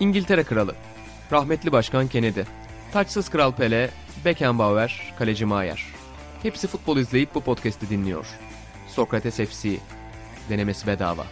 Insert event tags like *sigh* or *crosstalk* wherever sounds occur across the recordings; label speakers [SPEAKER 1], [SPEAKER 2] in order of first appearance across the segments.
[SPEAKER 1] İngiltere Kralı, rahmetli Başkan Kennedy, taçsız Kral Pele, Beckenbauer, Kaleci Maier. Hepsi futbol izleyip bu podcast'i dinliyor. Sokrates FC, denemesi bedava.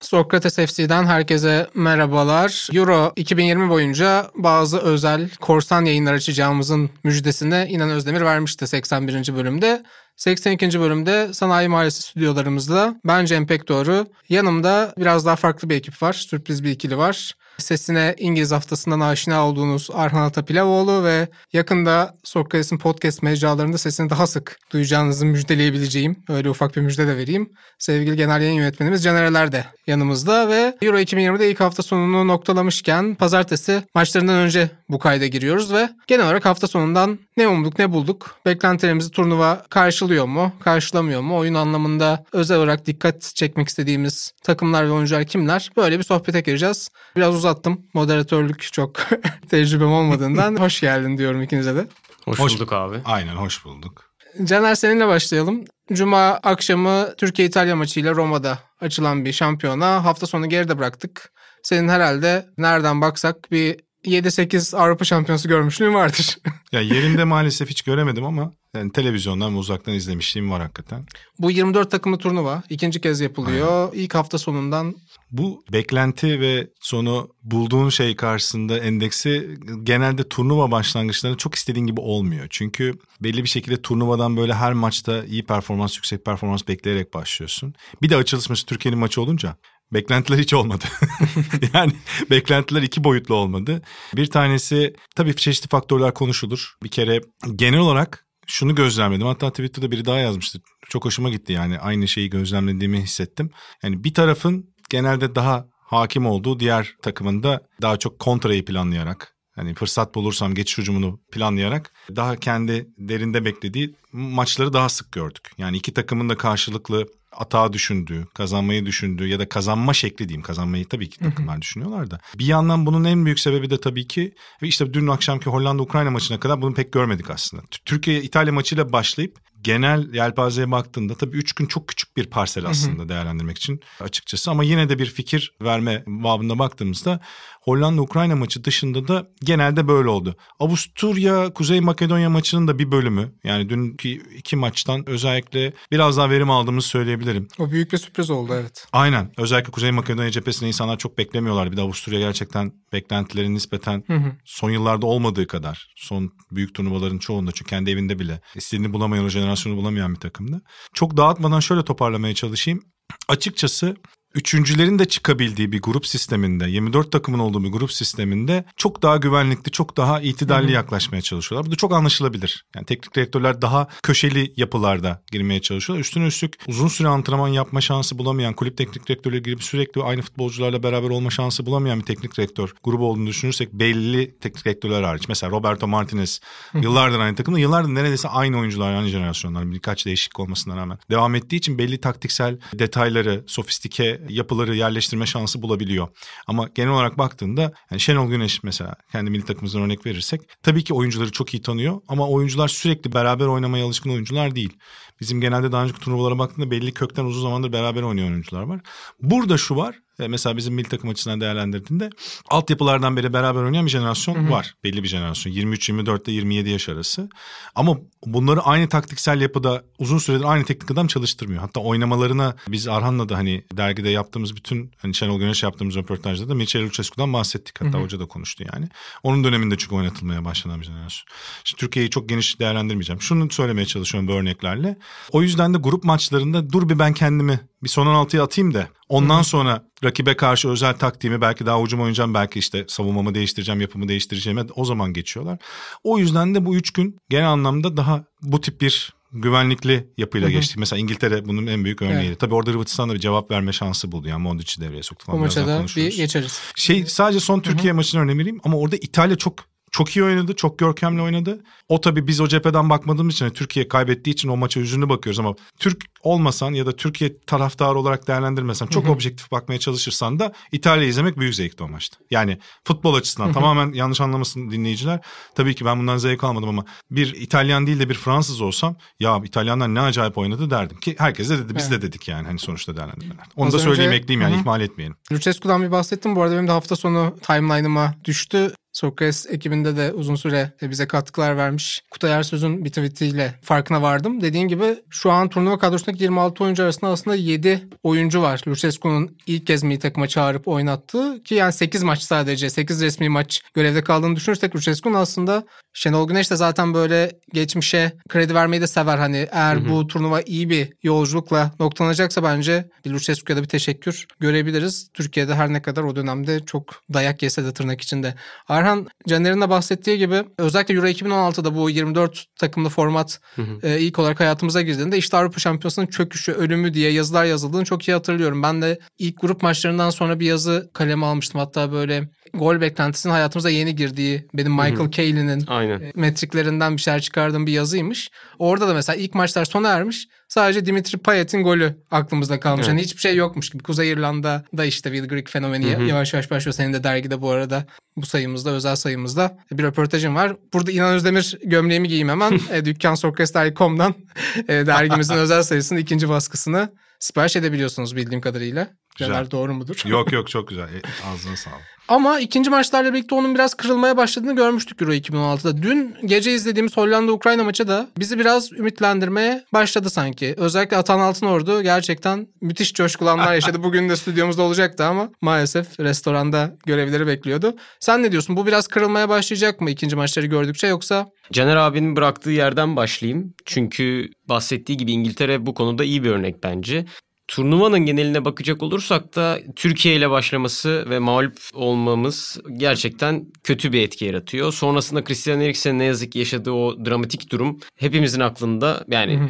[SPEAKER 2] Sokrates FC'den herkese merhabalar. Euro 2020 boyunca bazı özel korsan yayınlar açacağımızın müjdesini İnan Özdemir vermişti 81. bölümde. 82. bölümde Sanayi Mahallesi stüdyolarımızda ben Cem Pekdoğru. Yanımda biraz daha farklı bir ekip var. Sürpriz bir ikili var. Sesine İngiliz haftasından aşina olduğunuz Arhan Atapilavoğlu ve yakında Sokrates'in podcast mecralarında sesini daha sık duyacağınızı müjdeleyebileceğim. Öyle ufak bir müjde de vereyim. Sevgili genel yayın yönetmenimiz Caner de yanımızda ve Euro 2020'de ilk hafta sonunu noktalamışken pazartesi maçlarından önce bu kayda giriyoruz ve genel olarak hafta sonundan ne umduk ne bulduk? Beklentilerimizi turnuva karşılıyor mu? Karşılamıyor mu? Oyun anlamında özel olarak dikkat çekmek istediğimiz takımlar ve oyuncular kimler? Böyle bir sohbete gireceğiz. Biraz uzattım. Moderatörlük çok *laughs* tecrübem olmadığından *laughs* hoş geldin diyorum ikinize de.
[SPEAKER 3] Hoş, hoş bulduk abi.
[SPEAKER 4] Aynen hoş bulduk.
[SPEAKER 2] Caner seninle başlayalım. Cuma akşamı Türkiye-İtalya maçıyla Roma'da açılan bir şampiyona hafta sonu geride bıraktık. Senin herhalde nereden baksak bir 7-8 Avrupa şampiyonası görmüşlüğüm vardır. *laughs*
[SPEAKER 4] ya yerinde maalesef hiç göremedim ama yani televizyondan ve uzaktan izlemişliğim var hakikaten.
[SPEAKER 2] Bu 24 takımlı turnuva ikinci kez yapılıyor. Aynen. İlk hafta sonundan.
[SPEAKER 4] Bu beklenti ve sonu bulduğun şey karşısında endeksi genelde turnuva başlangıçlarında çok istediğin gibi olmuyor. Çünkü belli bir şekilde turnuvadan böyle her maçta iyi performans, yüksek performans bekleyerek başlıyorsun. Bir de açılış maçı Türkiye'nin maçı olunca Beklentiler hiç olmadı. *laughs* yani beklentiler iki boyutlu olmadı. Bir tanesi tabii çeşitli faktörler konuşulur. Bir kere genel olarak şunu gözlemledim. Hatta Twitter'da biri daha yazmıştı. Çok hoşuma gitti yani aynı şeyi gözlemlediğimi hissettim. Yani bir tarafın genelde daha hakim olduğu diğer takımında daha çok kontrayı planlayarak hani fırsat bulursam geçiş hücumunu planlayarak daha kendi derinde beklediği maçları daha sık gördük. Yani iki takımın da karşılıklı atağı düşündüğü, kazanmayı düşündüğü ya da kazanma şekli diyeyim. Kazanmayı tabii ki takımlar düşünüyorlar da. Bir yandan bunun en büyük sebebi de tabii ki ve işte dün akşamki Hollanda-Ukrayna maçına kadar bunu pek görmedik aslında. Türkiye-İtalya maçıyla başlayıp genel yelpazeye baktığında tabii üç gün çok küçük bir parsel aslında değerlendirmek için açıkçası. Ama yine de bir fikir verme babında baktığımızda Hollanda-Ukrayna maçı dışında da genelde böyle oldu. Avusturya-Kuzey Makedonya maçının da bir bölümü yani dünkü iki maçtan özellikle biraz daha verim aldığımızı söyleyebilirim.
[SPEAKER 2] O büyük bir sürpriz oldu evet.
[SPEAKER 4] Aynen özellikle Kuzey Makedonya cephesinde insanlar çok beklemiyorlar. Bir de Avusturya gerçekten beklentilerin nispeten hı hı. son yıllarda olmadığı kadar son büyük turnuvaların çoğunda çünkü kendi evinde bile istediğini bulamayan o jenerasyonu bulamayan bir takımdı. Çok dağıtmadan şöyle toparlamaya çalışayım. Açıkçası üçüncülerin de çıkabildiği bir grup sisteminde, 24 takımın olduğu bir grup sisteminde çok daha güvenlikli, çok daha itidalli Hı-hı. yaklaşmaya çalışıyorlar. Bu da çok anlaşılabilir. Yani teknik direktörler daha köşeli yapılarda girmeye çalışıyorlar. Üstüne üstlük uzun süre antrenman yapma şansı bulamayan, kulüp teknik direktörleri girip sürekli aynı futbolcularla beraber olma şansı bulamayan bir teknik direktör grubu olduğunu düşünürsek belli teknik direktörler hariç. Mesela Roberto Martinez yıllardır aynı takımda, yıllardır neredeyse aynı oyuncular, aynı jenerasyonlar birkaç değişiklik olmasına rağmen devam ettiği için belli taktiksel detayları, sofistike yapıları yerleştirme şansı bulabiliyor. Ama genel olarak baktığında yani Şenol Güneş mesela kendi milli takımımızdan örnek verirsek tabii ki oyuncuları çok iyi tanıyor ama oyuncular sürekli beraber oynamaya alışkın oyuncular değil. Bizim genelde daha önceki turnuvalara baktığında belli kökten uzun zamandır beraber oynayan oyuncular var. Burada şu var. E, mesela bizim milli takım açısından değerlendirdiğinde altyapılardan beri beraber oynayan bir jenerasyon hı hı. var. Belli bir jenerasyon. 23-24 ile 27 yaş arası. Ama bunları aynı taktiksel yapıda uzun süredir aynı teknik adam çalıştırmıyor. Hatta oynamalarına biz Arhan'la da hani dergide yaptığımız bütün hani Şenol Güneş yaptığımız röportajda da Michel Lucescu'dan bahsettik. Hatta hı hı. hoca da konuştu yani. Onun döneminde çünkü oynatılmaya başlanan bir jenerasyon. Şimdi Türkiye'yi çok geniş değerlendirmeyeceğim. Şunu söylemeye çalışıyorum bu örneklerle. O yüzden de grup maçlarında dur bir ben kendimi bir son 16'ya atayım da ondan Hı. sonra rakibe karşı özel taktiğimi belki daha ucum oynayacağım belki işte savunmamı değiştireceğim yapımı değiştireceğim o zaman geçiyorlar. O yüzden de bu üç gün genel anlamda daha bu tip bir güvenlikli yapıyla Hı-hı. geçtik. Mesela İngiltere bunun en büyük örneği. Evet. Tabii orada Hırvatistan da bir cevap verme şansı buldu. Yani Mondric'i devreye soktu
[SPEAKER 2] falan. Bu maça da bir geçeriz.
[SPEAKER 4] Şey sadece son Türkiye Hı-hı. maçını örneği vereyim ama orada İtalya çok çok iyi oynadı, çok görkemli oynadı. O tabii biz o cepheden bakmadığımız için Türkiye kaybettiği için o maça yüzünü bakıyoruz ama Türk olmasan ya da Türkiye taraftarı olarak değerlendirmesen çok objektif bakmaya çalışırsan da İtalya izlemek büyük zevkti o maçta. Yani futbol açısından tamamen yanlış anlamasın dinleyiciler. Tabii ki ben bundan zevk almadım ama bir İtalyan değil de bir Fransız olsam ya İtalyanlar ne acayip oynadı derdim ki herkes de dedi biz de dedik yani hani sonuçta değerlendirmeler. Onu
[SPEAKER 2] Az
[SPEAKER 4] da söyleyeyim
[SPEAKER 2] önce-
[SPEAKER 4] ekleyeyim yani ihmal etmeyelim.
[SPEAKER 2] Lucescu'dan bir bahsettim. Bu arada benim de hafta sonu timeline'ıma düştü. Sokrates ekibinde de uzun süre bize katkılar vermiş. Kutay Ersöz'ün bir tweetiyle farkına vardım. Dediğin gibi şu an turnuva kadrosundaki 26 oyuncu arasında aslında 7 oyuncu var. Lucescu'nun ilk kez milli takıma çağırıp oynattığı ki yani 8 maç sadece 8 resmi maç görevde kaldığını düşünürsek Lucescu'nun aslında Şenol Güneş de zaten böyle geçmişe kredi vermeyi de sever. Hani eğer bu turnuva iyi bir yolculukla noktalanacaksa bence bir Lucescu'ya da bir teşekkür görebiliriz. Türkiye'de her ne kadar o dönemde çok dayak yese de tırnak içinde. Arhan Caner'in de bahsettiği gibi özellikle Euro 2016'da bu 24 takımlı format e, ilk olarak hayatımıza girdiğinde işte Avrupa Şampiyonası'nın çöküşü, ölümü diye yazılar yazıldığını çok iyi hatırlıyorum. Ben de ilk grup maçlarından sonra bir yazı kaleme almıştım. Hatta böyle gol beklentisinin hayatımıza yeni girdiği benim Michael
[SPEAKER 1] Aynen.
[SPEAKER 2] e, metriklerinden bir şeyler çıkardığım bir yazıymış. Orada da mesela ilk maçlar sona ermiş. Sadece Dimitri Payet'in golü aklımızda kalmış.
[SPEAKER 1] Evet.
[SPEAKER 2] Hani hiçbir şey yokmuş gibi. Kuzey İrlanda'da işte Will Grigg fenomeni
[SPEAKER 1] Hı hı.
[SPEAKER 2] yavaş yavaş başlıyor. Senin de dergide bu arada bu sayımızda, özel sayımızda bir röportajım var. Burada İnan Özdemir gömleğimi giyeyim hemen. *laughs* e, Dükkansokrates.com'dan e, dergimizin *laughs* özel sayısının ikinci baskısını sipariş edebiliyorsunuz bildiğim kadarıyla. Caner doğru mudur?
[SPEAKER 4] Yok yok *laughs* çok güzel. E, Ağzına sağlık.
[SPEAKER 2] Ama ikinci maçlarla birlikte onun biraz kırılmaya başladığını görmüştük Euro 2016'da. Dün gece izlediğimiz Hollanda-Ukrayna maçı da bizi biraz ümitlendirmeye başladı sanki. Özellikle Atan Altınordu gerçekten müthiş coşkulanlar *laughs* yaşadı. Bugün de stüdyomuzda olacaktı ama maalesef restoranda görevleri bekliyordu. Sen ne diyorsun? Bu biraz kırılmaya başlayacak mı ikinci maçları gördükçe yoksa?
[SPEAKER 3] Caner abinin bıraktığı yerden başlayayım. Çünkü bahsettiği gibi İngiltere bu konuda iyi bir örnek bence. Turnuvanın geneline bakacak olursak da Türkiye ile başlaması ve mağlup olmamız gerçekten kötü bir etki yaratıyor. Sonrasında Christian Eriksen'in ne yazık ki yaşadığı o dramatik durum hepimizin aklında. Yani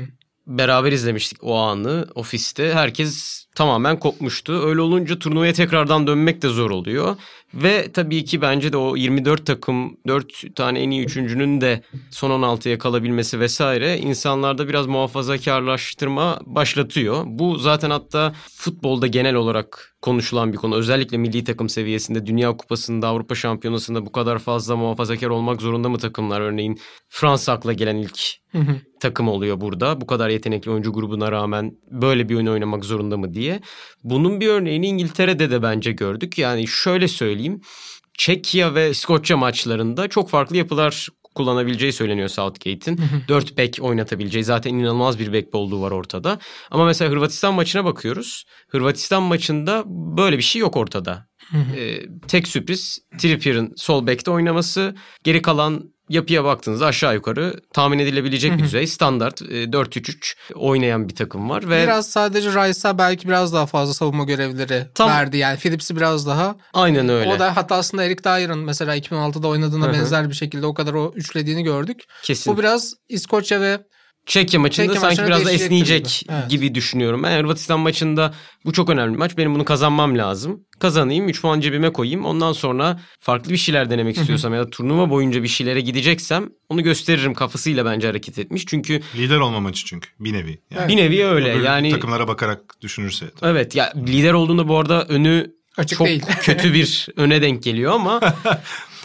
[SPEAKER 3] beraber izlemiştik o anı ofiste. Herkes tamamen kopmuştu. Öyle olunca turnuvaya tekrardan dönmek de zor oluyor. Ve tabii ki bence de o 24 takım 4 tane en iyi üçüncünün de son 16'ya kalabilmesi vesaire insanlarda biraz muhafazakarlaştırma başlatıyor. Bu zaten hatta futbolda genel olarak konuşulan bir konu. Özellikle milli takım seviyesinde Dünya Kupası'nda Avrupa Şampiyonası'nda bu kadar fazla muhafazakar olmak zorunda mı takımlar? Örneğin Fransa akla gelen ilk takım oluyor burada. Bu kadar yetenekli oyuncu grubuna rağmen böyle bir oyun oynamak zorunda mı diye. Bunun bir örneğini İngiltere'de de bence gördük. Yani şöyle söyleyeyim. Çekya ve İskoçya maçlarında çok farklı yapılar kullanabileceği söyleniyor Southgate'in. Dört bek oynatabileceği zaten inanılmaz bir bek bolluğu var ortada. Ama mesela Hırvatistan maçına bakıyoruz. Hırvatistan maçında böyle bir şey yok ortada. Ee, tek sürpriz Trippier'in sol bekte oynaması. Geri kalan yapıya baktığınızda aşağı yukarı tahmin edilebilecek bir düzey. Standart e, 4-3-3 oynayan bir takım var. ve
[SPEAKER 2] Biraz sadece Rice'a belki biraz daha fazla savunma görevleri
[SPEAKER 3] Tam-
[SPEAKER 2] verdi. Yani Phillips'i biraz daha
[SPEAKER 3] Aynen öyle.
[SPEAKER 2] O da hatta aslında Eric Dyer'ın mesela 2016'da oynadığına benzer bir şekilde o kadar o üçlediğini gördük.
[SPEAKER 3] Kesin.
[SPEAKER 2] Bu biraz İskoçya ve
[SPEAKER 3] Çekya maçında
[SPEAKER 2] Çekya
[SPEAKER 3] sanki biraz da esneyecek
[SPEAKER 2] gibi. Evet.
[SPEAKER 3] gibi düşünüyorum. Ben Hırvatistan maçında bu çok önemli bir maç. Benim bunu kazanmam lazım. Kazanayım 3 puan cebime koyayım. Ondan sonra farklı bir şeyler denemek istiyorsam ya da turnuva boyunca bir şeylere gideceksem onu gösteririm kafasıyla bence hareket etmiş. Çünkü
[SPEAKER 4] Lider olma maçı çünkü bir nevi. Yani
[SPEAKER 3] bir nevi öyle. Yani
[SPEAKER 4] takımlara bakarak düşünürse.
[SPEAKER 3] evet ya lider olduğunda bu arada önü
[SPEAKER 2] açık
[SPEAKER 3] çok
[SPEAKER 2] değil. *laughs*
[SPEAKER 3] kötü bir öne denk geliyor ama *laughs*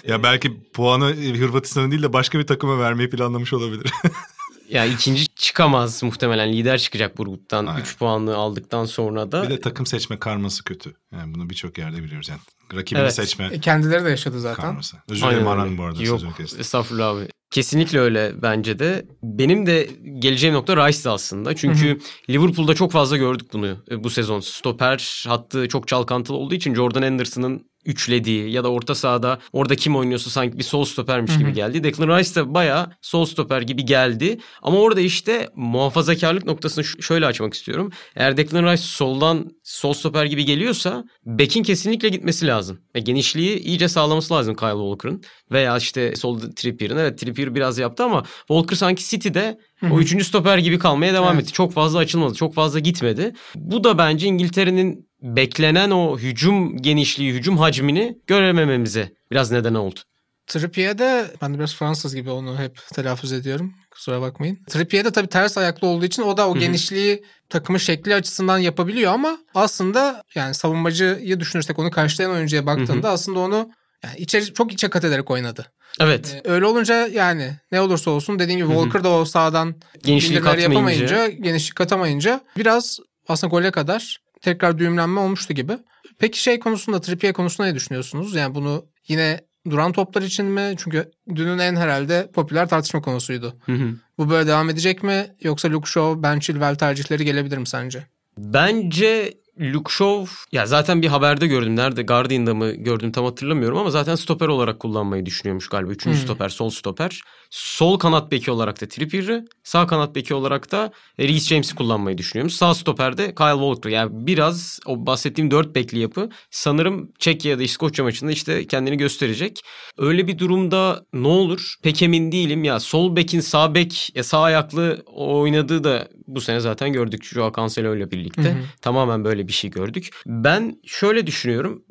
[SPEAKER 4] Ya belki puanı Hırvatistan'a değil de başka bir takıma vermeyi planlamış olabilir. *laughs*
[SPEAKER 3] ya ikinci çıkamaz muhtemelen. Lider çıkacak bu gruptan
[SPEAKER 4] Aynen.
[SPEAKER 3] 3 puanı aldıktan sonra da.
[SPEAKER 4] bir de takım seçme karması kötü. Yani bunu birçok yerde biliyoruz. Yani rakibini
[SPEAKER 3] Evet.
[SPEAKER 4] seçme
[SPEAKER 2] E, Kendileri de yaşadı zaten.
[SPEAKER 4] karması. Özür dilerim Aran bu arada
[SPEAKER 3] Yok
[SPEAKER 4] sözünü kestim.
[SPEAKER 3] estağfurullah abi. Kesinlikle öyle bence de. Benim de geleceğim nokta Rice'dı aslında. Çünkü Liverpool'da çok fazla gördük bunu e, bu sezon. Stoper hattı çok çalkantılı olduğu için Jordan Henderson'ın üçlediği ya da orta sahada orada kim oynuyorsa sanki bir sol stopermiş gibi geldi. Declan Rice de bayağı sol stoper gibi geldi. Ama orada işte muhafazakarlık noktasını şöyle açmak istiyorum. Eğer Declan Rice soldan sol stoper gibi geliyorsa Beck'in kesinlikle gitmesi lazım. Ve genişliği iyice sağlaması lazım Kyle Walker'ın. Veya işte solda Trippier'in. Evet Trippier biraz yaptı ama Walker sanki City'de o üçüncü stoper gibi kalmaya devam
[SPEAKER 2] Evet.
[SPEAKER 3] etti. Çok fazla açılmadı. Çok fazla gitmedi. Bu da bence İngiltere'nin beklenen o hücum genişliği, hücum hacmini göremememize biraz neden oldu.
[SPEAKER 2] Trippier'de ben de biraz Fransız gibi onu hep telaffuz ediyorum. Kusura bakmayın. Trippier de tabii ters ayaklı olduğu için o da o genişliği takımın şekli açısından yapabiliyor ama aslında yani savunmacıyı düşünürsek onu karşılayan oyuncuya baktığında aslında onu yani içeri çok içe kat ederek oynadı.
[SPEAKER 3] Evet.
[SPEAKER 2] Ee, öyle olunca yani ne olursa olsun dediğim gibi Walker da o sağdan
[SPEAKER 3] Genişlik
[SPEAKER 2] yapamayınca, genişlik katamayınca biraz aslında gole kadar tekrar düğümlenme olmuştu gibi. Peki şey konusunda Trippier konusunda ne düşünüyorsunuz? Yani bunu yine duran toplar için mi? Çünkü dünün en herhalde popüler tartışma konusuydu.
[SPEAKER 3] Hı hı.
[SPEAKER 2] Bu böyle devam edecek mi? Yoksa Luke Shaw, Ben Chilwell tercihleri gelebilir mi sence?
[SPEAKER 3] Bence Luke Shaw ya zaten bir haberde gördüm. Nerede? Guardian'da mı gördüm tam hatırlamıyorum ama zaten stoper olarak kullanmayı düşünüyormuş galiba. Üçüncü
[SPEAKER 2] Hmm.
[SPEAKER 3] stoper, sol stoper. Sol kanat beki olarak da Trippier'i, sağ kanat beki olarak da Reece James'i kullanmayı düşünüyormuş. Sağ stoperde Kyle Walker. Yani biraz o bahsettiğim dört bekli yapı sanırım Çekya ya da İskoçya maçında işte kendini gösterecek. Öyle bir durumda ne olur? Pek emin değilim. Ya sol bekin sağ bek, ya sağ ayaklı oynadığı da bu sene zaten gördük Joao Cancelo ile birlikte.
[SPEAKER 2] Hı hı.
[SPEAKER 3] Tamamen böyle bir şey gördük. Ben şöyle düşünüyorum.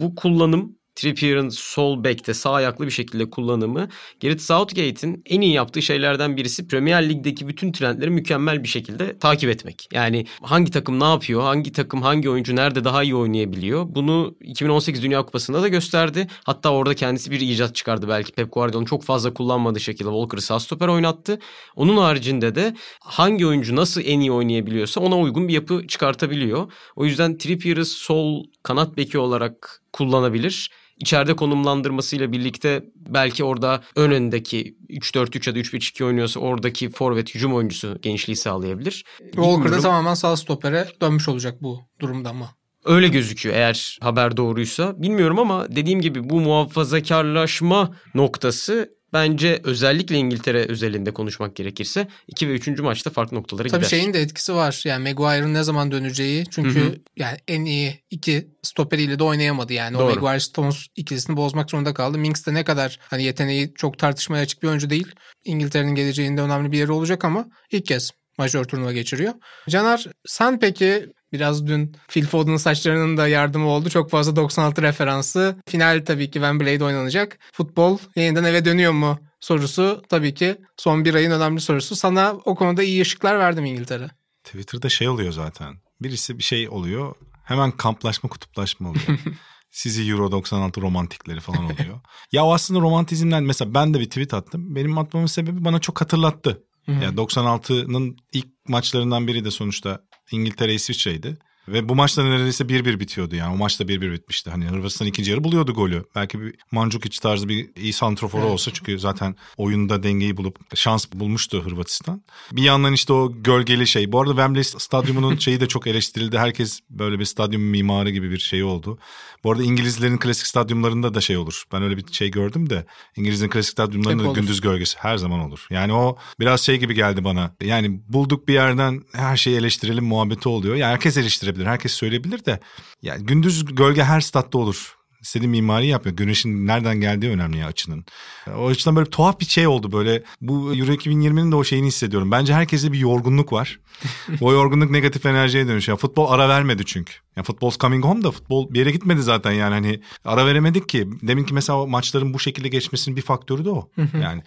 [SPEAKER 3] Bu kullanım Trippier'ın sol bekte sağ ayaklı bir şekilde kullanımı Gareth Southgate'in en iyi yaptığı şeylerden birisi Premier Lig'deki bütün trendleri mükemmel bir şekilde takip etmek. Yani hangi takım ne yapıyor, hangi takım hangi oyuncu nerede daha iyi oynayabiliyor. Bunu 2018 Dünya Kupası'nda da gösterdi. Hatta orada kendisi bir icat çıkardı belki Pep Guardiola'nın çok fazla kullanmadığı şekilde Walker'ı sağ stoper oynattı. Onun haricinde de hangi oyuncu nasıl en iyi oynayabiliyorsa ona uygun bir yapı çıkartabiliyor. O yüzden Trippier'ı sol kanat beki olarak kullanabilir. İçeride konumlandırmasıyla birlikte belki orada ön öndeki 3-4-3 ya da 3-5-2 oynuyorsa oradaki forvet hücum oyuncusu gençliği sağlayabilir.
[SPEAKER 2] Walker da
[SPEAKER 3] Bilmiyorum.
[SPEAKER 2] tamamen sağ stopere dönmüş olacak bu durumda ama.
[SPEAKER 3] Öyle gözüküyor eğer haber doğruysa. Bilmiyorum ama dediğim gibi bu muhafazakarlaşma noktası bence özellikle İngiltere özelinde konuşmak gerekirse 2 ve 3. maçta farklı noktalara
[SPEAKER 2] Tabii
[SPEAKER 3] gider.
[SPEAKER 2] şeyin de etkisi var. Yani Maguire'ın ne zaman döneceği. Çünkü
[SPEAKER 3] Hı hı.
[SPEAKER 2] yani en iyi iki stoperiyle de oynayamadı yani. O
[SPEAKER 3] Doğru.
[SPEAKER 2] Maguire Stones ikilisini bozmak zorunda kaldı. Minks de ne kadar hani yeteneği çok tartışmaya açık bir oyuncu değil. İngiltere'nin geleceğinde önemli bir yeri olacak ama ilk kez majör turnuva geçiriyor. Caner sen peki biraz dün Phil Foden'ın saçlarının da yardımı oldu. Çok fazla 96 referansı. Final tabii ki Wembley'de oynanacak. Futbol yeniden eve dönüyor mu sorusu tabii ki son bir ayın önemli sorusu. Sana o konuda iyi ışıklar verdim İngiltere.
[SPEAKER 4] Twitter'da şey oluyor zaten. Birisi bir şey oluyor. Hemen kamplaşma kutuplaşma oluyor. *laughs* Sizi Euro 96 romantikleri falan oluyor. ya aslında romantizmden mesela ben de bir tweet attım. Benim atmamın sebebi bana çok hatırlattı. Ya 96'nın ilk maçlarından biri de sonuçta İngiltere İsviçre'ydi. Ve bu maçta neredeyse 1-1 bitiyordu yani. O maçta 1-1 bitmişti. Hani Hırvatistan ikinci yarı buluyordu golü. Belki bir Mandzukic tarzı bir iyi santroforu
[SPEAKER 2] Evet.
[SPEAKER 4] olsa çünkü zaten oyunda dengeyi bulup şans bulmuştu Hırvatistan. Bir yandan işte o gölgeli şey. Bu arada Wembley stadyumunun *laughs* şeyi de çok eleştirildi. Herkes böyle bir stadyum mimarı gibi bir şey oldu. Bu arada İngilizlerin klasik stadyumlarında da şey olur. Ben öyle bir şey gördüm de İngilizlerin klasik stadyumlarında
[SPEAKER 2] Hep
[SPEAKER 4] da
[SPEAKER 2] olur.
[SPEAKER 4] gündüz gölgesi her zaman olur. Yani o biraz şey gibi geldi bana. Yani bulduk bir yerden her şeyi eleştirelim muhabbeti oluyor. Yani herkes eleştirebilir, herkes söyleyebilir de. Yani gündüz gölge her statta olur. İstediğin mimari yapıyor. Güneşin nereden geldiği önemli ya açının. O açıdan böyle tuhaf bir şey oldu böyle. Bu Euro 2020'nin de o şeyini hissediyorum. Bence herkeste bir yorgunluk var. *laughs* o yorgunluk negatif enerjiye dönüşüyor. Futbol ara vermedi çünkü. Ya futbol's coming home da futbol bir yere gitmedi zaten yani hani ara veremedik ki. Demin ki mesela o maçların bu şekilde geçmesinin bir faktörü de o. yani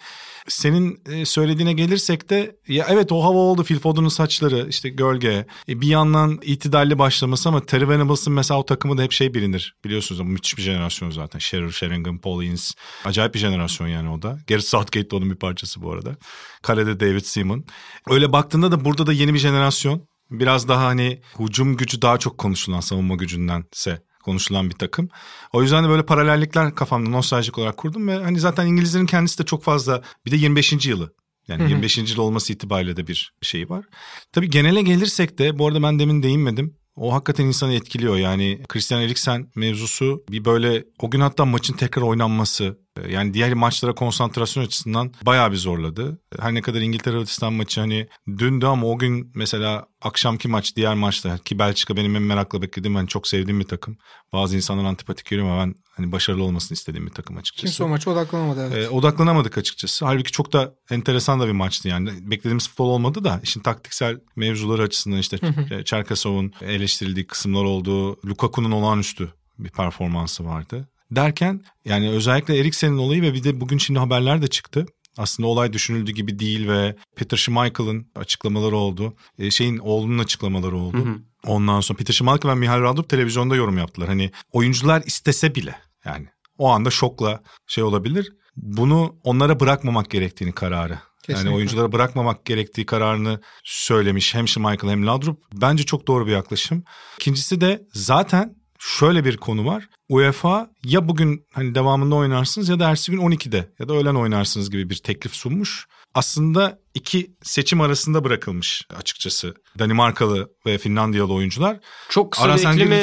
[SPEAKER 4] senin e, söylediğine gelirsek de ya evet o hava oldu Phil Foden'ın saçları işte gölge. E, bir yandan itidalli başlaması ama Terry Venables'ın mesela o takımı da hep şey bilinir. Biliyorsunuz ama müthiş bir jenerasyon zaten. Shearer, Sheringham, Paul Ince. Acayip bir jenerasyon yani o da. Gareth Southgate de onun bir parçası bu arada. Kalede David Seaman. Öyle baktığında da burada da yeni bir jenerasyon. Biraz daha hani hücum gücü daha çok konuşulan savunma gücündense konuşulan bir takım. O yüzden de böyle paralellikler kafamda nostaljik olarak kurdum ve hani zaten İngilizlerin kendisi de çok fazla bir de 25. yılı. Yani 25. yıl olması itibariyle de bir şey var. Tabii genele gelirsek de bu arada ben demin değinmedim. O hakikaten insanı etkiliyor yani Christian Eriksen mevzusu bir böyle o gün hatta maçın tekrar oynanması yani diğer maçlara konsantrasyon açısından bayağı bir zorladı. Her ne kadar İngiltere Hırvatistan maçı hani dündü ama o gün mesela akşamki maç diğer maçta ki Belçika benim en merakla beklediğim ben çok sevdiğim bir takım. Bazı insanlar antipatik geliyor ama ben hani başarılı olmasını istediğim bir takım açıkçası.
[SPEAKER 2] Kimse o maça odaklanamadı evet.
[SPEAKER 4] E, odaklanamadık açıkçası. Halbuki çok da enteresan da bir maçtı yani. Beklediğimiz futbol olmadı da işin taktiksel mevzuları açısından işte Çerkasov'un eleştirildiği kısımlar oldu. Lukaku'nun olağanüstü bir performansı vardı. Derken yani özellikle Eriksen'in olayı ve bir de bugün şimdi haberler de çıktı. aslında olay düşünüldüğü gibi değil ve Peter Schmeichel'ın açıklamaları oldu. E, şeyin oğlunun açıklamaları oldu. Hı hı. Ondan sonra Peter Schmeichel ve Mihail Radub televizyonda yorum yaptılar. Hani oyuncular istese bile yani o anda şokla şey olabilir. Bunu onlara bırakmamak gerektiğini kararı. Kesinlikle. Yani oyunculara bırakmamak gerektiği kararını söylemiş hem Schmeichel hem Laudrup. Bence çok doğru bir yaklaşım. İkincisi de zaten şöyle bir konu var. UEFA ya bugün hani devamında oynarsınız ya da ertesi gün 12'de ya da öğlen oynarsınız gibi bir teklif sunmuş. Aslında iki seçim arasında bırakılmış açıkçası Danimarkalı ve Finlandiyalı oyuncular.
[SPEAKER 3] Çok kısa Ara bir ekleme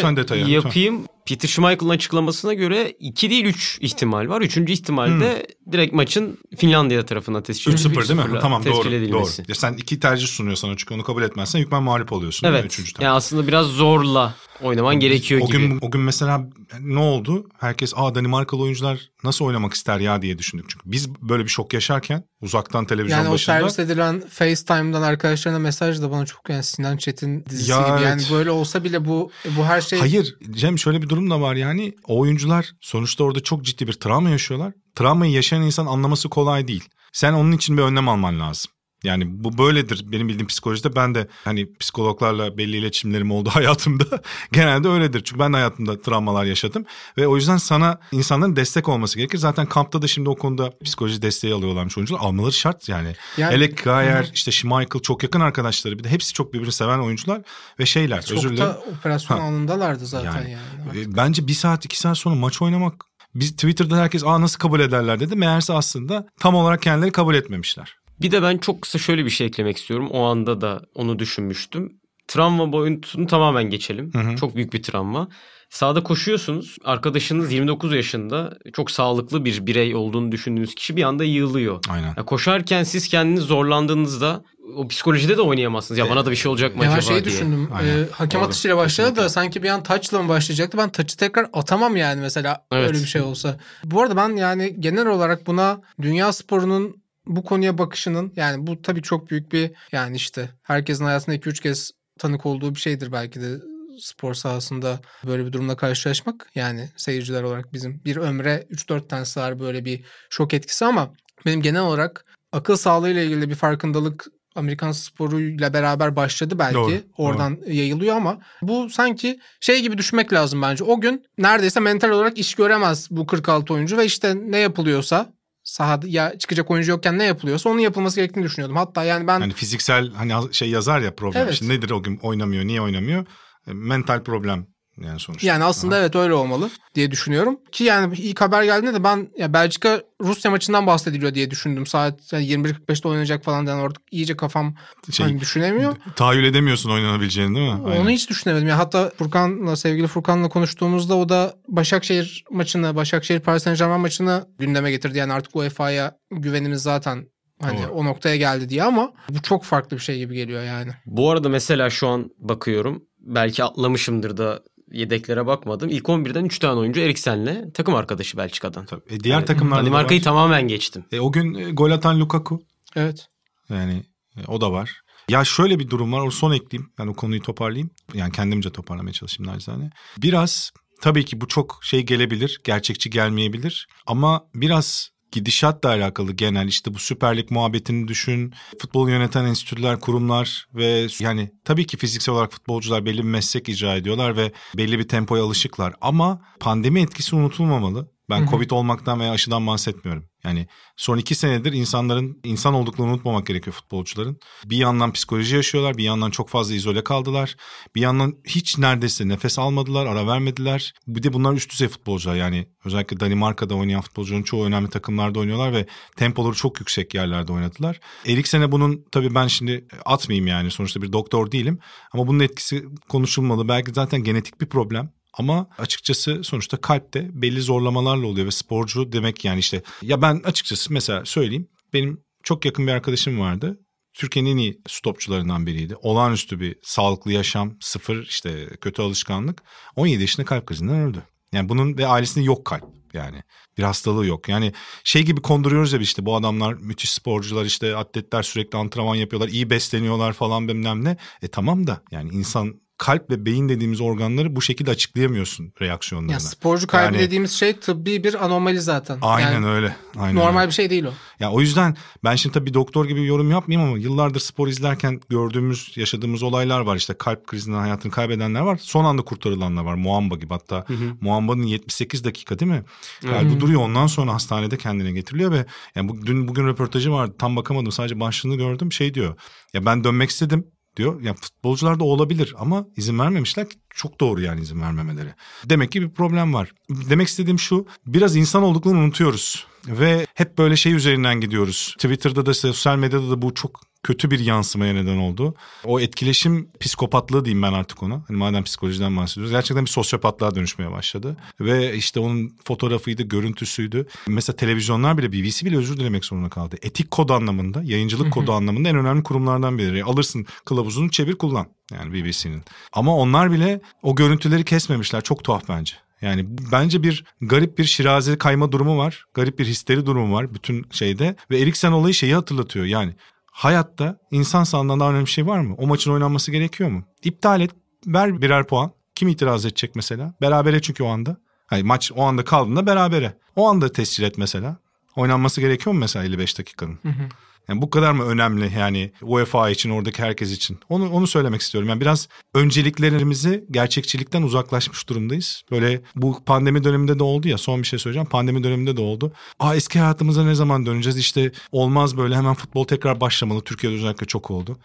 [SPEAKER 3] yapayım. Lütfen. Peter Schmeichel'ın açıklamasına göre 2 değil 3 ihtimal var. Üçüncü ihtimalde hmm. direkt maçın Finlandiya tarafına tescil
[SPEAKER 4] 3-0 değil mi? Tamam doğru. Edilmesi. doğru. Ya sen iki tercih sunuyorsan çünkü onu kabul etmezsen hükmen mağlup oluyorsun.
[SPEAKER 3] Evet. Üçüncü yani aslında biraz zorla oynaman o, gerekiyor
[SPEAKER 4] o
[SPEAKER 3] gibi.
[SPEAKER 4] Gün, o gün mesela ne oldu? Herkes aa Danimarkalı oyuncular nasıl oynamak ister ya diye düşündük. Çünkü biz böyle bir şok yaşarken uzaktan televizyon
[SPEAKER 2] yani
[SPEAKER 4] başında.
[SPEAKER 2] Yani o servis edilen FaceTime'dan arkadaşlarına mesaj da bana çok yani Sinan Çetin dizisi ya gibi. Evet. Yani böyle olsa bile bu bu her şey...
[SPEAKER 4] Hayır Cem şöyle bir durum da var yani o oyuncular sonuçta orada çok ciddi bir travma yaşıyorlar. Travmayı yaşayan insan anlaması kolay değil. Sen onun için bir önlem alman lazım. Yani bu böyledir benim bildiğim psikolojide ben de hani psikologlarla belli iletişimlerim oldu *laughs* hayatımda. Genelde öyledir. Çünkü ben de hayatımda travmalar yaşadım ve o yüzden sana insanların destek olması gerekir. Zaten kampta da şimdi o konuda psikoloji desteği alıyorlarmış oyuncular. Almaları şart yani. yani Hele Gayer, hı. işte Schmeichel çok yakın arkadaşları bir de hepsi çok birbirini seven oyuncular ve şeyler.
[SPEAKER 2] Çok özür dilerim. da operasyon ha. anındalardı zaten yani. yani.
[SPEAKER 4] E, bence bir saat iki saat sonra maç oynamak biz Twitter'da herkes aa nasıl kabul ederler dedi. Meğerse aslında tam olarak kendileri kabul etmemişler.
[SPEAKER 3] Bir de ben çok kısa şöyle bir şey eklemek istiyorum. O anda da onu düşünmüştüm. Travma boyutunu tamamen geçelim. Hı hı. Çok büyük bir travma. Sağda koşuyorsunuz. Arkadaşınız 29 yaşında çok sağlıklı bir birey olduğunu düşündüğünüz kişi bir anda yığılıyor.
[SPEAKER 4] Aynen.
[SPEAKER 3] Ya koşarken siz kendiniz zorlandığınızda o psikolojide de oynayamazsınız. Ya bana da bir şey olacak mı
[SPEAKER 2] ya
[SPEAKER 3] acaba
[SPEAKER 2] şey diye. düşündüm. E, hakem Doğru. atışıyla başladı da sanki bir an taçla mı başlayacaktı? Ben taçı tekrar atamam yani mesela evet. öyle bir şey olsa. Bu arada ben yani genel olarak buna dünya sporunun bu konuya bakışının yani bu tabii çok büyük bir yani işte herkesin hayatında 2-3 kez tanık olduğu bir şeydir belki de spor sahasında böyle bir durumla karşılaşmak. Yani seyirciler olarak bizim bir ömre 3-4 tane sığar böyle bir şok etkisi ama benim genel olarak akıl sağlığıyla ilgili bir farkındalık Amerikan sporuyla beraber başladı belki. Doğru, Oradan doğru. yayılıyor ama bu sanki şey gibi düşünmek lazım bence. O gün neredeyse mental olarak iş göremez bu 46 oyuncu ve işte ne yapılıyorsa sahada ya çıkacak oyuncu yokken ne yapılıyorsa onun yapılması gerektiğini düşünüyordum. Hatta yani ben...
[SPEAKER 4] Hani fiziksel hani şey yazar ya problem. Evet. Şimdi nedir o gün oynamıyor, niye oynamıyor? E, mental problem yani sonuçta.
[SPEAKER 2] Yani aslında Aha. evet öyle olmalı diye düşünüyorum. Ki yani ilk haber geldiğinde de ben ya Belçika Rusya maçından bahsediliyor diye düşündüm. Saat yani 21.45'te oynayacak falan yani orada iyice kafam şey, hani düşünemiyor.
[SPEAKER 4] Tahayyül edemiyorsun oynanabileceğini değil mi?
[SPEAKER 2] Onu Aynen. hiç düşünemedim. Yani hatta Furkan'la sevgili Furkan'la konuştuğumuzda o da Başakşehir maçını, Başakşehir Paris Saint Germain maçını gündeme getirdi. Yani artık UEFA'ya güvenimiz zaten Hani Doğru. o noktaya geldi diye ama bu çok farklı bir şey gibi geliyor yani.
[SPEAKER 3] Bu arada mesela şu an bakıyorum belki atlamışımdır da yedeklere bakmadım. İlk 11'den 3 tane oyuncu Eriksen'le takım arkadaşı Belçika'dan.
[SPEAKER 4] Tabii. E, diğer yani, takımlarda
[SPEAKER 3] Danimarka'yı tamamen geçtim.
[SPEAKER 4] E, o gün e, gol atan Lukaku.
[SPEAKER 2] Evet.
[SPEAKER 4] Yani e, o da var. Ya şöyle bir durum var. O son ekleyeyim. Ben o konuyu toparlayayım. Yani kendimce toparlamaya çalışayım naçizane. Biraz tabii ki bu çok şey gelebilir. Gerçekçi gelmeyebilir. Ama biraz gidişatla alakalı genel işte bu Süper Lig muhabbetini düşün. Futbol yöneten enstitüler, kurumlar ve yani tabii ki fiziksel olarak futbolcular belli bir meslek icra ediyorlar ve belli bir tempoya alışıklar. Ama pandemi etkisi unutulmamalı. Ben Hı-hı. Covid olmaktan veya aşıdan bahsetmiyorum. Yani son iki senedir insanların insan olduklarını unutmamak gerekiyor futbolcuların. Bir yandan psikoloji yaşıyorlar, bir yandan çok fazla izole kaldılar. Bir yandan hiç neredeyse nefes almadılar, ara vermediler. Bir de bunlar üst düzey futbolcular yani özellikle Danimarka'da oynayan futbolcuların çoğu önemli takımlarda oynuyorlar ve tempoları çok yüksek yerlerde oynadılar. Eriksen'e bunun tabii ben şimdi atmayayım yani sonuçta bir doktor değilim ama bunun etkisi konuşulmalı. Belki zaten genetik bir problem. Ama açıkçası sonuçta kalpte belli zorlamalarla oluyor ve sporcu demek yani işte ya ben açıkçası mesela söyleyeyim benim çok yakın bir arkadaşım vardı. Türkiye'nin en iyi stopçularından biriydi. Olağanüstü bir sağlıklı yaşam, sıfır işte kötü alışkanlık. 17 yaşında kalp krizinden öldü. Yani bunun ve ailesinde yok kalp yani. Bir hastalığı yok. Yani şey gibi konduruyoruz ya işte bu adamlar müthiş sporcular işte atletler sürekli antrenman yapıyorlar, iyi besleniyorlar falan bilmem ne. E tamam da yani insan kalp ve beyin dediğimiz organları bu şekilde açıklayamıyorsun reaksiyonlarına.
[SPEAKER 2] Ya sporcu kaybı
[SPEAKER 4] Yani-
[SPEAKER 2] dediğimiz şey tıbbi bir anomali zaten.
[SPEAKER 4] Aynen
[SPEAKER 2] Yani
[SPEAKER 4] öyle. Aynen
[SPEAKER 2] normal
[SPEAKER 4] öyle.
[SPEAKER 2] bir şey değil o.
[SPEAKER 4] Ya o yüzden ben şimdi tabii doktor gibi yorum yapmayayım ama yıllardır spor izlerken gördüğümüz, yaşadığımız olaylar var. İşte kalp krizinden hayatını kaybedenler var. Son anda kurtarılanlar var. Muamba gibi hatta. Muamba'nın 78 dakika değil mi? Kalbi duruyor ondan sonra hastanede kendine getiriliyor ve yani bu, dün bugün röportajı vardı. Tam bakamadım sadece başlığını gördüm. Şey diyor. Ya ben dönmek istedim diyor. Ya futbolcularda o olabilir ama izin vermemişler ki çok doğru yani izin vermemeleri. Demek ki bir problem var. Demek istediğim şu biraz insan olduklarını unutuyoruz. Ve hep böyle şey üzerinden gidiyoruz. Twitter'da da sosyal medyada da bu çok kötü bir yansımaya neden oldu. O etkileşim psikopatlığı diyeyim ben artık ona. Hani madem psikolojiden bahsediyoruz. Gerçekten bir sosyopatlığa dönüşmeye başladı. Ve işte onun fotoğrafıydı, görüntüsüydü. Mesela televizyonlar bile BBC bile özür dilemek zorunda kaldı. Etik kod anlamında, yayıncılık kodu anlamında en önemli kurumlardan biri. Alırsın kılavuzunu çevir kullan. Yani BBC'nin. Ama onlar bile o görüntüleri kesmemişler. Çok tuhaf bence. Yani bence bir garip bir şiraze kayma durumu var. Garip bir histeri durumu var bütün şeyde. Ve Eriksen olayı şeyi hatırlatıyor. Yani hayatta insan sağlığından daha önemli bir şey var mı? O maçın oynanması gerekiyor mu? İptal et, ver birer puan. Kim itiraz edecek mesela? Berabere çünkü o anda. Hayır, maç o anda kaldığında berabere. O anda tescil et mesela. Oynanması gerekiyor mu mesela 55 dakikanın? Yani bu kadar mı önemli yani UEFA için oradaki herkes için? Onu onu söylemek istiyorum. Yani biraz önceliklerimizi gerçekçilikten uzaklaşmış durumdayız. Böyle bu pandemi döneminde de oldu ya son bir şey söyleyeceğim. Pandemi döneminde de oldu. Aa eski hayatımıza ne zaman döneceğiz? İşte olmaz böyle hemen futbol tekrar başlamalı. Türkiye'de özellikle çok oldu.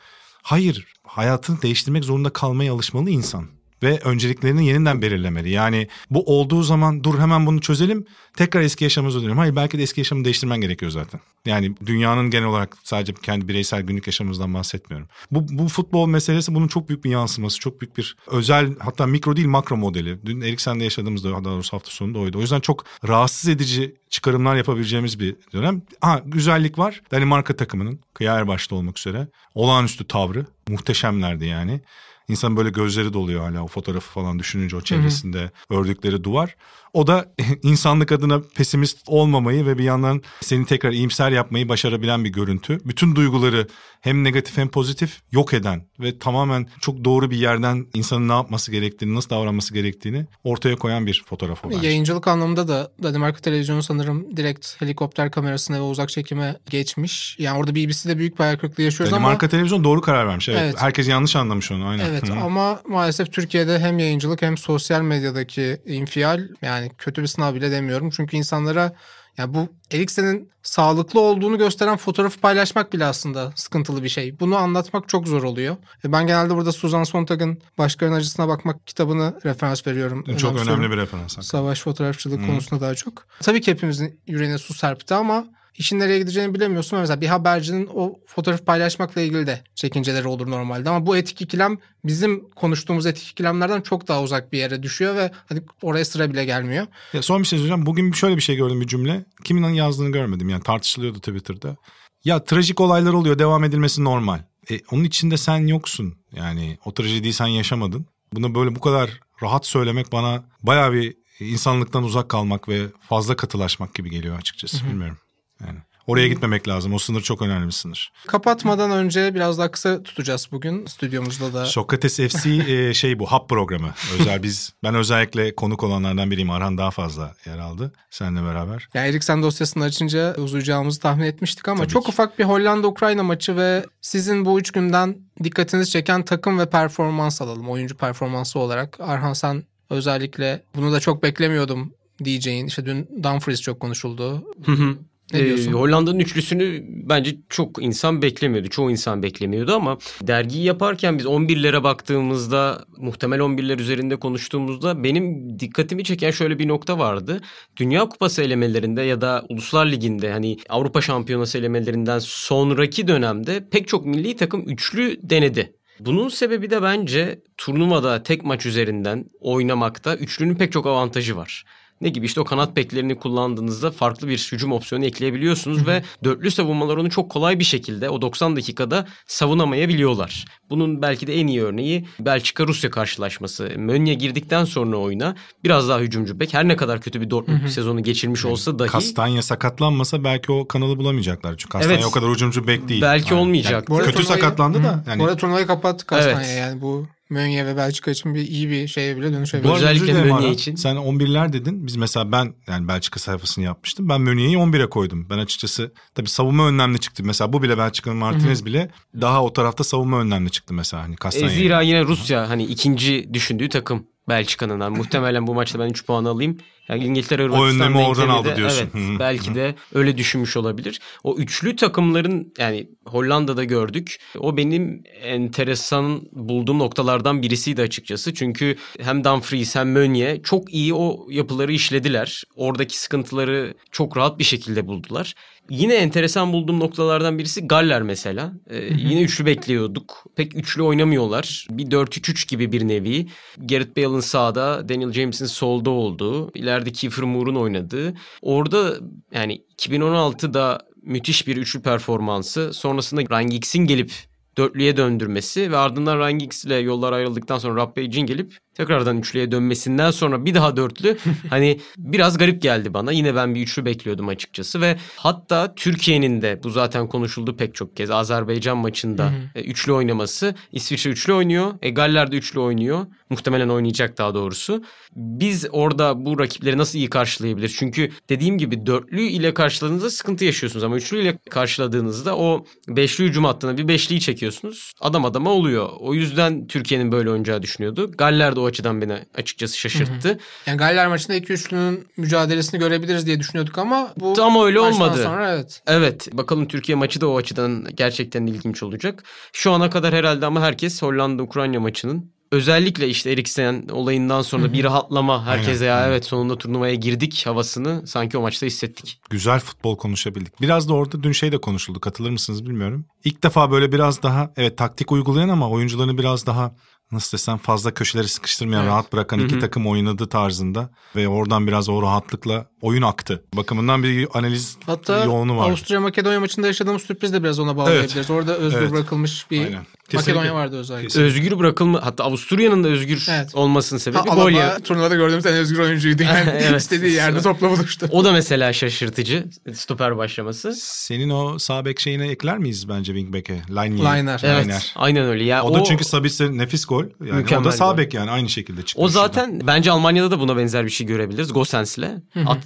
[SPEAKER 4] Hayır, hayatını değiştirmek zorunda kalmaya alışmalı insan ve önceliklerini yeniden belirlemeli. Yani bu olduğu zaman dur hemen bunu çözelim tekrar eski yaşamımıza dönelim. Hayır belki de eski yaşamı değiştirmen gerekiyor zaten. Yani dünyanın genel olarak sadece kendi bireysel günlük yaşamımızdan bahsetmiyorum. Bu, bu futbol meselesi bunun çok büyük bir yansıması. Çok büyük bir özel hatta mikro değil makro modeli. Dün Eriksen'de yaşadığımızda daha doğrusu hafta sonunda oydu. O yüzden çok rahatsız edici çıkarımlar yapabileceğimiz bir dönem. Ha güzellik var. Danimarka takımının Kıyar başta olmak üzere olağanüstü tavrı muhteşemlerdi yani. İnsan böyle gözleri doluyor hala o fotoğrafı falan düşününce o çevresinde ördükleri duvar. O da *laughs* insanlık adına pesimist olmamayı ve bir yandan seni tekrar iyimser yapmayı başarabilen bir görüntü. Bütün duyguları hem negatif hem pozitif yok eden ve tamamen çok doğru bir yerden insanın ne yapması gerektiğini, nasıl davranması gerektiğini ortaya koyan bir fotoğraf o bence.
[SPEAKER 2] Yayıncılık anlamında da Danimarka televizyonu sanırım direkt helikopter kamerasına ve uzak çekime geçmiş. Yani orada BBC'de büyük bir hayal kırıklığı yaşıyoruz ama...
[SPEAKER 4] Danimarka televizyon doğru karar vermiş. Evet.
[SPEAKER 2] Evet.
[SPEAKER 4] Herkes yanlış anlamış onu. Aynen.
[SPEAKER 2] Evet
[SPEAKER 4] Hı.
[SPEAKER 2] ama maalesef Türkiye'de hem yayıncılık hem sosyal medyadaki infial yani kötü bir sınav bile demiyorum. Çünkü insanlara yani bu Eriksen'in sağlıklı olduğunu gösteren fotoğrafı paylaşmak bile aslında sıkıntılı bir şey. Bunu anlatmak çok zor oluyor. E Ben genelde burada Suzan Sontag'ın Başkalarının Acısına Bakmak kitabını referans veriyorum.
[SPEAKER 4] Çok önemli bir referans.
[SPEAKER 2] Savaş fotoğrafçılığı
[SPEAKER 4] Hı.
[SPEAKER 2] konusunda daha çok. Tabii ki hepimizin yüreğine su serpti ama işin nereye gideceğini bilemiyorsun. Mesela bir habercinin o fotoğrafı paylaşmakla ilgili de çekinceleri olur normalde. Ama bu etik ikilem bizim konuştuğumuz etik ikilemlerden çok daha uzak bir yere düşüyor ve hani oraya sıra bile gelmiyor.
[SPEAKER 4] Ya son bir şey söyleyeceğim. Bugün şöyle bir şey gördüm bir cümle. Kimin yazdığını görmedim. Yani tartışılıyordu Twitter'da. Ya trajik olaylar oluyor. Devam edilmesi normal. E, onun içinde sen yoksun. Yani o trajediyi sen yaşamadın. Bunu böyle bu kadar rahat söylemek bana bayağı bir insanlıktan uzak kalmak ve fazla katılaşmak gibi geliyor açıkçası. Bilmiyorum. Yani oraya gitmemek lazım. O sınır çok önemli bir sınır.
[SPEAKER 2] Kapatmadan önce biraz daha kısa tutacağız bugün stüdyomuzda da.
[SPEAKER 4] Sokrates FC *laughs* e, şey bu hap programı. Özel biz ben özellikle konuk olanlardan biriyim. Arhan daha fazla yer aldı seninle beraber.
[SPEAKER 2] Yani Eriksen dosyasını açınca uzayacağımızı tahmin etmiştik ama
[SPEAKER 4] Tabii
[SPEAKER 2] çok
[SPEAKER 4] ki.
[SPEAKER 2] ufak bir Hollanda-Ukrayna maçı ve sizin bu üç günden dikkatinizi çeken takım ve performans alalım. Oyuncu performansı olarak. Arhan sen özellikle bunu da çok beklemiyordum diyeceğin. İşte dün Dumfries çok konuşuldu.
[SPEAKER 3] Hı hı.
[SPEAKER 2] Diyorsun?
[SPEAKER 3] Hollanda'nın üçlüsünü bence çok insan beklemiyordu. Çoğu insan beklemiyordu ama dergiyi yaparken biz 11'lere baktığımızda muhtemel 11'ler üzerinde konuştuğumuzda benim dikkatimi çeken şöyle bir nokta vardı. Dünya Kupası elemelerinde ya da Uluslar Ligi'nde hani Avrupa Şampiyonası elemelerinden sonraki dönemde pek çok milli takım üçlü denedi. Bunun sebebi de bence turnuvada tek maç üzerinden oynamakta üçlünün pek çok avantajı var. Ne gibi işte o kanat beklerini kullandığınızda farklı bir hücum opsiyonu ekleyebiliyorsunuz ve dörtlü savunmalar onu çok kolay bir şekilde o 90 dakikada savunamayabiliyorlar. Bunun belki de en iyi örneği Belçika-Rusya karşılaşması. Mönye girdikten sonra oyuna biraz daha hücumcu bek. Her ne kadar kötü bir Dortmund sezonu geçirmiş olsa dahi
[SPEAKER 4] Kastanya sakatlanmasa belki o kanalı bulamayacaklar. Çünkü Kastanya
[SPEAKER 3] Evet.
[SPEAKER 4] o kadar ucumcu bek değil.
[SPEAKER 3] belki
[SPEAKER 4] Aynen.
[SPEAKER 3] olmayacak.
[SPEAKER 2] Bu arada
[SPEAKER 4] kötü
[SPEAKER 2] turnuvayı-
[SPEAKER 4] sakatlandı da.
[SPEAKER 2] Bu
[SPEAKER 4] Yani
[SPEAKER 2] arada turnuvayı kapattı Kastanya
[SPEAKER 3] Evet.
[SPEAKER 2] yani bu Mönye ve Belçika için bir iyi bir şeye bile dönüşebilir.
[SPEAKER 3] Özellikle
[SPEAKER 4] Aran.
[SPEAKER 3] için.
[SPEAKER 4] Sen 11'ler dedin. Biz mesela ben yani Belçika sayfasını yapmıştım. Ben Meunier'i 11'e koydum. Ben açıkçası tabii savunma önlemli çıktı. Mesela bu bile Belçika'nın Martinez bile daha o tarafta savunma önlemli çıktı mesela. Hani
[SPEAKER 3] E,
[SPEAKER 4] Kastanya'ya.
[SPEAKER 3] zira yine Rusya hani ikinci düşündüğü takım Belçika'nın. Muhtemelen bu maçta ben 3 puan alayım. Yani İngiltere Hırvatistan
[SPEAKER 4] önlemi oradan aldı
[SPEAKER 3] de-
[SPEAKER 4] diyorsun.
[SPEAKER 3] Evet belki de öyle düşünmüş olabilir. O üçlü takımların yani Hollanda'da gördük. O benim enteresan bulduğum noktalardan birisiydi açıkçası. Çünkü hem Dumfries hem Meunier çok iyi o yapıları işlediler. Oradaki sıkıntıları çok rahat bir şekilde buldular. Yine enteresan bulduğum noktalardan birisi Galler mesela. Ee, yine üçlü bekliyorduk. Pek üçlü oynamıyorlar. Bir 4-3-3 gibi bir nevi. Gareth Bale'ın sağda, Daniel James'in solda olduğu, ileride Kiefer Moore'un oynadığı. Orada yani 2016'da müthiş bir üçlü performansı. Sonrasında Ryan Giggs'in gelip dörtlüye döndürmesi ve ardından Ryan Giggs ile yollar ayrıldıktan sonra Rabbe Jean gelip tekrardan üçlüye dönmesinden sonra bir daha dörtlü *laughs* hani biraz garip geldi bana. Yine ben bir üçlü bekliyordum açıkçası ve hatta Türkiye'nin de bu zaten konuşuldu pek çok kez Azerbaycan maçında e, üçlü oynaması. İsviçre üçlü oynuyor. E, Galler de üçlü oynuyor. Muhtemelen oynayacak daha doğrusu. Biz orada bu rakipleri nasıl iyi karşılayabiliriz? Çünkü dediğim gibi dörtlü ile karşıladığınızda sıkıntı yaşıyorsunuz ama üçlü ile karşıladığınızda o beşli hücum hattına bir beşliyi çekiyorsunuz. Adam adama oluyor. O yüzden Türkiye'nin böyle oynayacağı düşünüyordu. Galler de o açıdan beni açıkçası şaşırttı.
[SPEAKER 2] Yani Galler maçında iki üçlünün mücadelesini görebiliriz diye düşünüyorduk ama bu
[SPEAKER 3] Ama öyle olmadı.
[SPEAKER 2] sonra evet.
[SPEAKER 3] Evet bakalım Türkiye maçı da o açıdan gerçekten ilginç olacak. Şu ana kadar herhalde ama herkes Hollanda-Ukrayna maçının özellikle işte Eriksen olayından sonra bir rahatlama herkese ya evet sonunda turnuvaya girdik havasını sanki o maçta hissettik.
[SPEAKER 4] Güzel futbol konuşabildik. Biraz da orada dün şey de konuşuldu. Katılır mısınız bilmiyorum. İlk defa böyle biraz daha evet taktik uygulayan ama oyuncularını biraz daha nasıl desem fazla köşeleri sıkıştırmayan,
[SPEAKER 2] Evet.
[SPEAKER 4] rahat bırakan iki takım oynadı tarzında ve oradan biraz o rahatlıkla oyun aktı. Bakımından bir analiz
[SPEAKER 2] Hatta
[SPEAKER 4] yoğunu var.
[SPEAKER 2] Avusturya Makedonya maçında yaşadığımız sürpriz de biraz ona bağlayabiliriz. Orada özgür
[SPEAKER 4] Evet.
[SPEAKER 2] bırakılmış bir
[SPEAKER 4] Aynen.
[SPEAKER 2] Makedonya vardı özellikle.
[SPEAKER 4] Kesinlikle.
[SPEAKER 3] Özgür bırakılma hatta Avusturya'nın da özgür
[SPEAKER 2] Evet.
[SPEAKER 3] olmasının
[SPEAKER 2] Ha,
[SPEAKER 3] sebebi gol
[SPEAKER 2] Alaba
[SPEAKER 3] ya.
[SPEAKER 2] turnuvada gördüğümüz en özgür oyuncuydu. Yani *laughs* *laughs*
[SPEAKER 3] Evet.
[SPEAKER 2] istediği yerde topla buluştu.
[SPEAKER 3] O da mesela şaşırtıcı stoper başlaması.
[SPEAKER 4] Senin o sağ bek şeyine ekler miyiz bence wingback'e? Line
[SPEAKER 2] Liner.
[SPEAKER 3] Evet aynen öyle. Ya
[SPEAKER 4] O, da çünkü Sabitzer nefis gol. Yani o
[SPEAKER 3] Mükemmel
[SPEAKER 4] da sağ
[SPEAKER 3] gol.
[SPEAKER 4] bek yani aynı şekilde çıktı.
[SPEAKER 3] O
[SPEAKER 4] şuradan.
[SPEAKER 3] zaten bence Almanya'da da buna benzer bir şey görebiliriz. Gosens'le.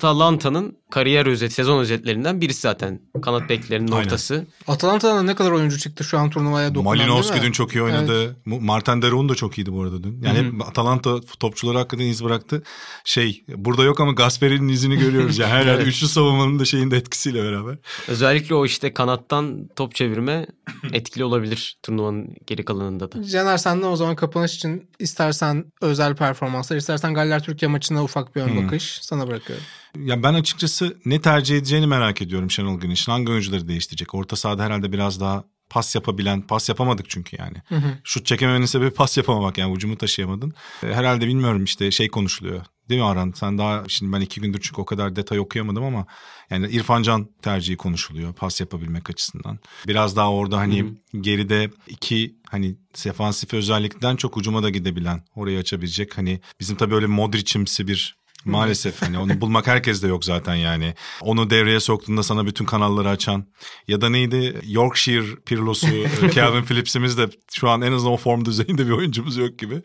[SPEAKER 3] Atalanta'nın kariyer özet, sezon özetlerinden birisi zaten. Kanat beklerinin
[SPEAKER 4] Aynen.
[SPEAKER 3] ortası.
[SPEAKER 2] Atalanta'dan ne kadar oyuncu çıktı şu an turnuvaya dokunan
[SPEAKER 4] Malinowski dün çok iyi oynadı. Mu- Martin Deron da çok iyiydi bu arada dün. Yani hep Atalanta topçuları hakikaten iz bıraktı. Şey burada yok ama Gasperi'nin izini görüyoruz. Yani her yerde *laughs* üçlü savunmanın da şeyin de etkisiyle beraber.
[SPEAKER 3] Özellikle o işte kanattan top çevirme etkili olabilir turnuvanın geri kalanında da.
[SPEAKER 2] Caner senden o zaman kapanış için istersen özel performanslar, istersen Galler Türkiye maçına ufak bir ön bakış sana bırakıyorum.
[SPEAKER 4] Ya ben açıkçası ne tercih edeceğini merak ediyorum Şenol Güneş'in. Hangi oyuncuları değiştirecek? Orta sahada herhalde biraz daha pas yapabilen, pas yapamadık çünkü yani. Şut çekememenin sebebi pas yapamamak yani ucumu taşıyamadın. E, Herhalde bilmiyorum işte şey konuşuluyor. Değil mi Aran? Sen daha şimdi ben iki gündür çünkü o kadar detay okuyamadım ama yani İrfan Can tercihi konuşuluyor pas yapabilmek açısından. Biraz daha orada hani geride iki hani sefansif özellikten çok ucuma da gidebilen orayı açabilecek hani bizim tabii öyle Modric'imsi bir Maalesef hani onu bulmak herkes de yok zaten yani. Onu devreye soktuğunda sana bütün kanalları açan ya da neydi Yorkshire Pirlo'su *laughs* e, Calvin Phillips'imiz de şu an en azından o form düzeyinde bir oyuncumuz yok gibi.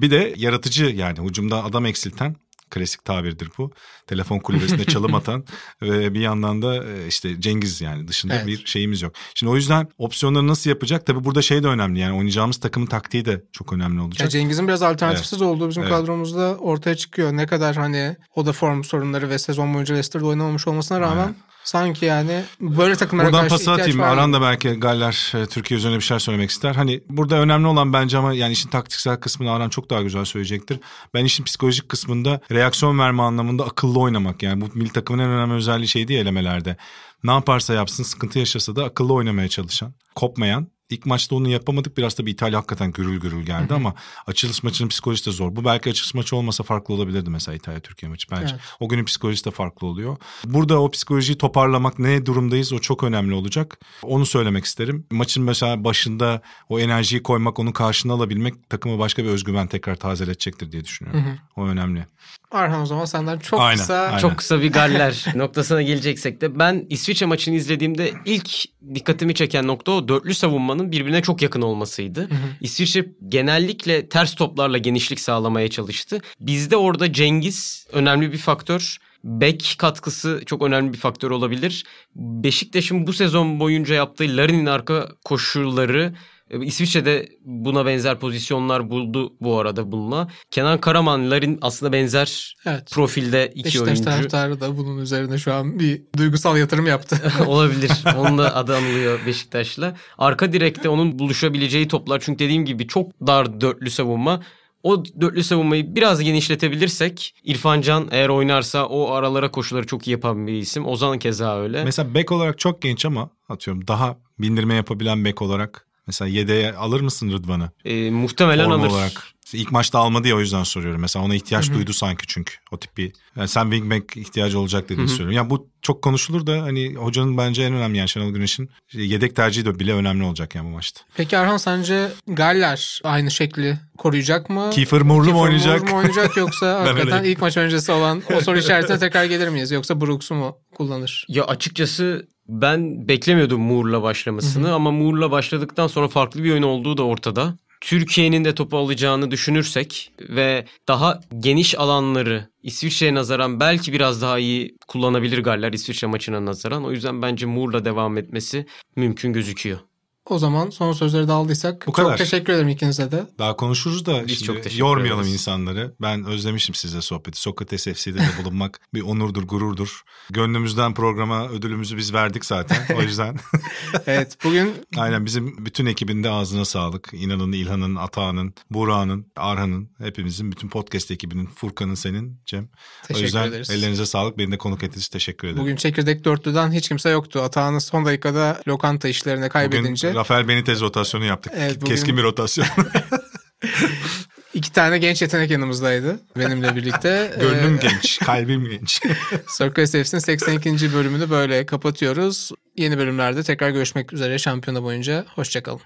[SPEAKER 4] Bir de yaratıcı yani hücumda adam eksilten klasik tabirdir bu. Telefon kulübesinde çalım *laughs* atan ve bir yandan da e, işte Cengiz yani dışında
[SPEAKER 2] Evet.
[SPEAKER 4] bir şeyimiz yok. Şimdi o yüzden opsiyonları nasıl yapacak? Tabii burada şey de önemli yani oynayacağımız takımın taktiği de çok önemli
[SPEAKER 2] Ya
[SPEAKER 4] olacak.
[SPEAKER 2] Cengiz'in biraz alternatifsiz olduğu bizim
[SPEAKER 4] Evet.
[SPEAKER 2] kadromuzda ortaya çıkıyor. Ne kadar hani o da form sorunları ve sezon boyunca Leicester'da oynamamış olmasına rağmen
[SPEAKER 4] Aynen.
[SPEAKER 2] Sanki yani böyle takımlara
[SPEAKER 4] Buradan
[SPEAKER 2] karşı
[SPEAKER 4] pası atayım.
[SPEAKER 2] var.
[SPEAKER 4] Aran da belki Galler e, Türkiye üzerine bir şeyler söylemek ister. Hani burada önemli olan bence ama yani işin taktiksel kısmını Aran çok daha güzel söyleyecektir. Ben işin psikolojik kısmında reaksiyon verme anlamında akıllı oynamak. Yani bu milli takımın en önemli özelliği şeydi ya elemelerde. Ne yaparsa yapsın sıkıntı yaşasa da akıllı oynamaya çalışan, kopmayan. İlk maçta onu yapamadık. Biraz da bir İtalya hakikaten gürül gürül geldi ama açılış maçının psikolojisi de zor. Bu belki açılış maçı olmasa farklı olabilirdi mesela İtalya-Türkiye maçı bence.
[SPEAKER 2] Evet.
[SPEAKER 4] O günün psikolojisi de farklı oluyor. Burada o psikolojiyi toparlamak ne durumdayız o çok önemli olacak. Onu söylemek isterim. Maçın mesela başında o enerjiyi koymak, onu karşına alabilmek takıma başka bir özgüven tekrar tazeletecektir diye düşünüyorum. O önemli.
[SPEAKER 2] Arhan o zaman senden çok
[SPEAKER 4] Aynen,
[SPEAKER 2] kısa
[SPEAKER 4] aynen.
[SPEAKER 3] Çok kısa bir galler *laughs* noktasına geleceksek de ben İsviçre maçını izlediğimde ilk dikkatimi çeken nokta o dörtlü savunmanın savunmanın birbirine çok yakın olmasıydı. İsviçre genellikle ters toplarla genişlik sağlamaya çalıştı. Bizde orada Cengiz önemli bir faktör. Bek katkısı çok önemli bir faktör olabilir. Beşiktaş'ın bu sezon boyunca yaptığı Larin'in arka koşulları İsviçre'de buna benzer pozisyonlar buldu bu arada bununla. Kenan Karaman, Larin aslında benzer
[SPEAKER 2] Evet.
[SPEAKER 3] profilde iki
[SPEAKER 2] Beşiktaş
[SPEAKER 3] oyuncu.
[SPEAKER 2] taraftarı da bunun üzerine şu an bir duygusal yatırım yaptı. *laughs*
[SPEAKER 3] Olabilir. Onun da adı anılıyor Beşiktaş'la. Arka direkte onun buluşabileceği toplar. Çünkü dediğim gibi çok dar dörtlü savunma. O dörtlü savunmayı biraz genişletebilirsek İrfan Can eğer oynarsa o aralara koşuları çok iyi yapan bir isim. Ozan keza öyle.
[SPEAKER 4] Mesela bek olarak çok genç ama atıyorum daha bindirme yapabilen bek olarak mesela yedeğe alır mısın Rıdvan'ı?
[SPEAKER 3] Ee, muhtemelen
[SPEAKER 4] Form
[SPEAKER 3] alır.
[SPEAKER 4] olarak. İlk maçta almadı ya o yüzden soruyorum. Mesela ona ihtiyaç duydu sanki çünkü. O tip bir yani sen wingback ihtiyacı olacak dediğini söylüyorum. Yani bu çok konuşulur da hani hocanın bence en önemli yani Şenol Güneş'in yedek tercihi de bile önemli olacak yani bu maçta.
[SPEAKER 2] Peki Erhan sence Galler aynı şekli koruyacak mı?
[SPEAKER 4] Kiefer Moore mu
[SPEAKER 2] Kiefer
[SPEAKER 4] oynayacak?
[SPEAKER 2] Moore mu oynayacak yoksa *laughs* hakikaten ilk maç öncesi olan o soru *laughs* işaretine tekrar gelir miyiz? Yoksa Brooks'u mu kullanır?
[SPEAKER 3] Ya açıkçası ben beklemiyordum Moore'la başlamasını ama Moore'la başladıktan sonra farklı bir oyun olduğu da ortada. Türkiye'nin de topu alacağını düşünürsek ve daha geniş alanları İsviçre'ye nazaran belki biraz daha iyi kullanabilir Galler İsviçre maçına nazaran. O yüzden bence Moore'la devam etmesi mümkün gözüküyor.
[SPEAKER 2] O zaman son sözleri de aldıysak
[SPEAKER 4] Bu kadar.
[SPEAKER 2] çok teşekkür ederim ikinize de.
[SPEAKER 4] Daha konuşuruz da
[SPEAKER 3] Biz
[SPEAKER 4] şimdi
[SPEAKER 3] çok teşekkür
[SPEAKER 4] yormayalım
[SPEAKER 3] ederiz.
[SPEAKER 4] insanları. Ben özlemişim size sohbeti. Sokrates FC'de de bulunmak *laughs* bir onurdur, gururdur. Gönlümüzden programa ödülümüzü biz verdik zaten. O *laughs* yüzden *laughs*
[SPEAKER 2] Evet bugün
[SPEAKER 4] aynen bizim bütün ekibinde ağzına sağlık. İnan'ın, İlhan'ın, Atağan'ın, Buğra'nın, Arhan'ın, hepimizin, bütün podcast ekibinin, Furkan'ın senin Cem. o
[SPEAKER 2] teşekkür
[SPEAKER 4] yüzden
[SPEAKER 2] ederiz.
[SPEAKER 4] ellerinize sağlık. Beni de konuk ettiğiniz için teşekkür ederim.
[SPEAKER 2] Bugün çekirdek dörtlüden hiç kimse yoktu. Atağını son dakikada lokanta işlerine kaybedince
[SPEAKER 4] Bugün Rafael Benitez rotasyonu yaptık.
[SPEAKER 2] Evet, bugün-
[SPEAKER 4] Keskin bir rotasyon. *laughs*
[SPEAKER 2] iki tane genç yetenek yanımızdaydı benimle birlikte. *laughs*
[SPEAKER 4] Gönlüm
[SPEAKER 2] Ee,
[SPEAKER 4] genç, kalbim genç.
[SPEAKER 2] Sokrates FC'nin 82. bölümünü böyle kapatıyoruz. Yeni bölümlerde tekrar görüşmek üzere şampiyona boyunca. Hoşçakalın.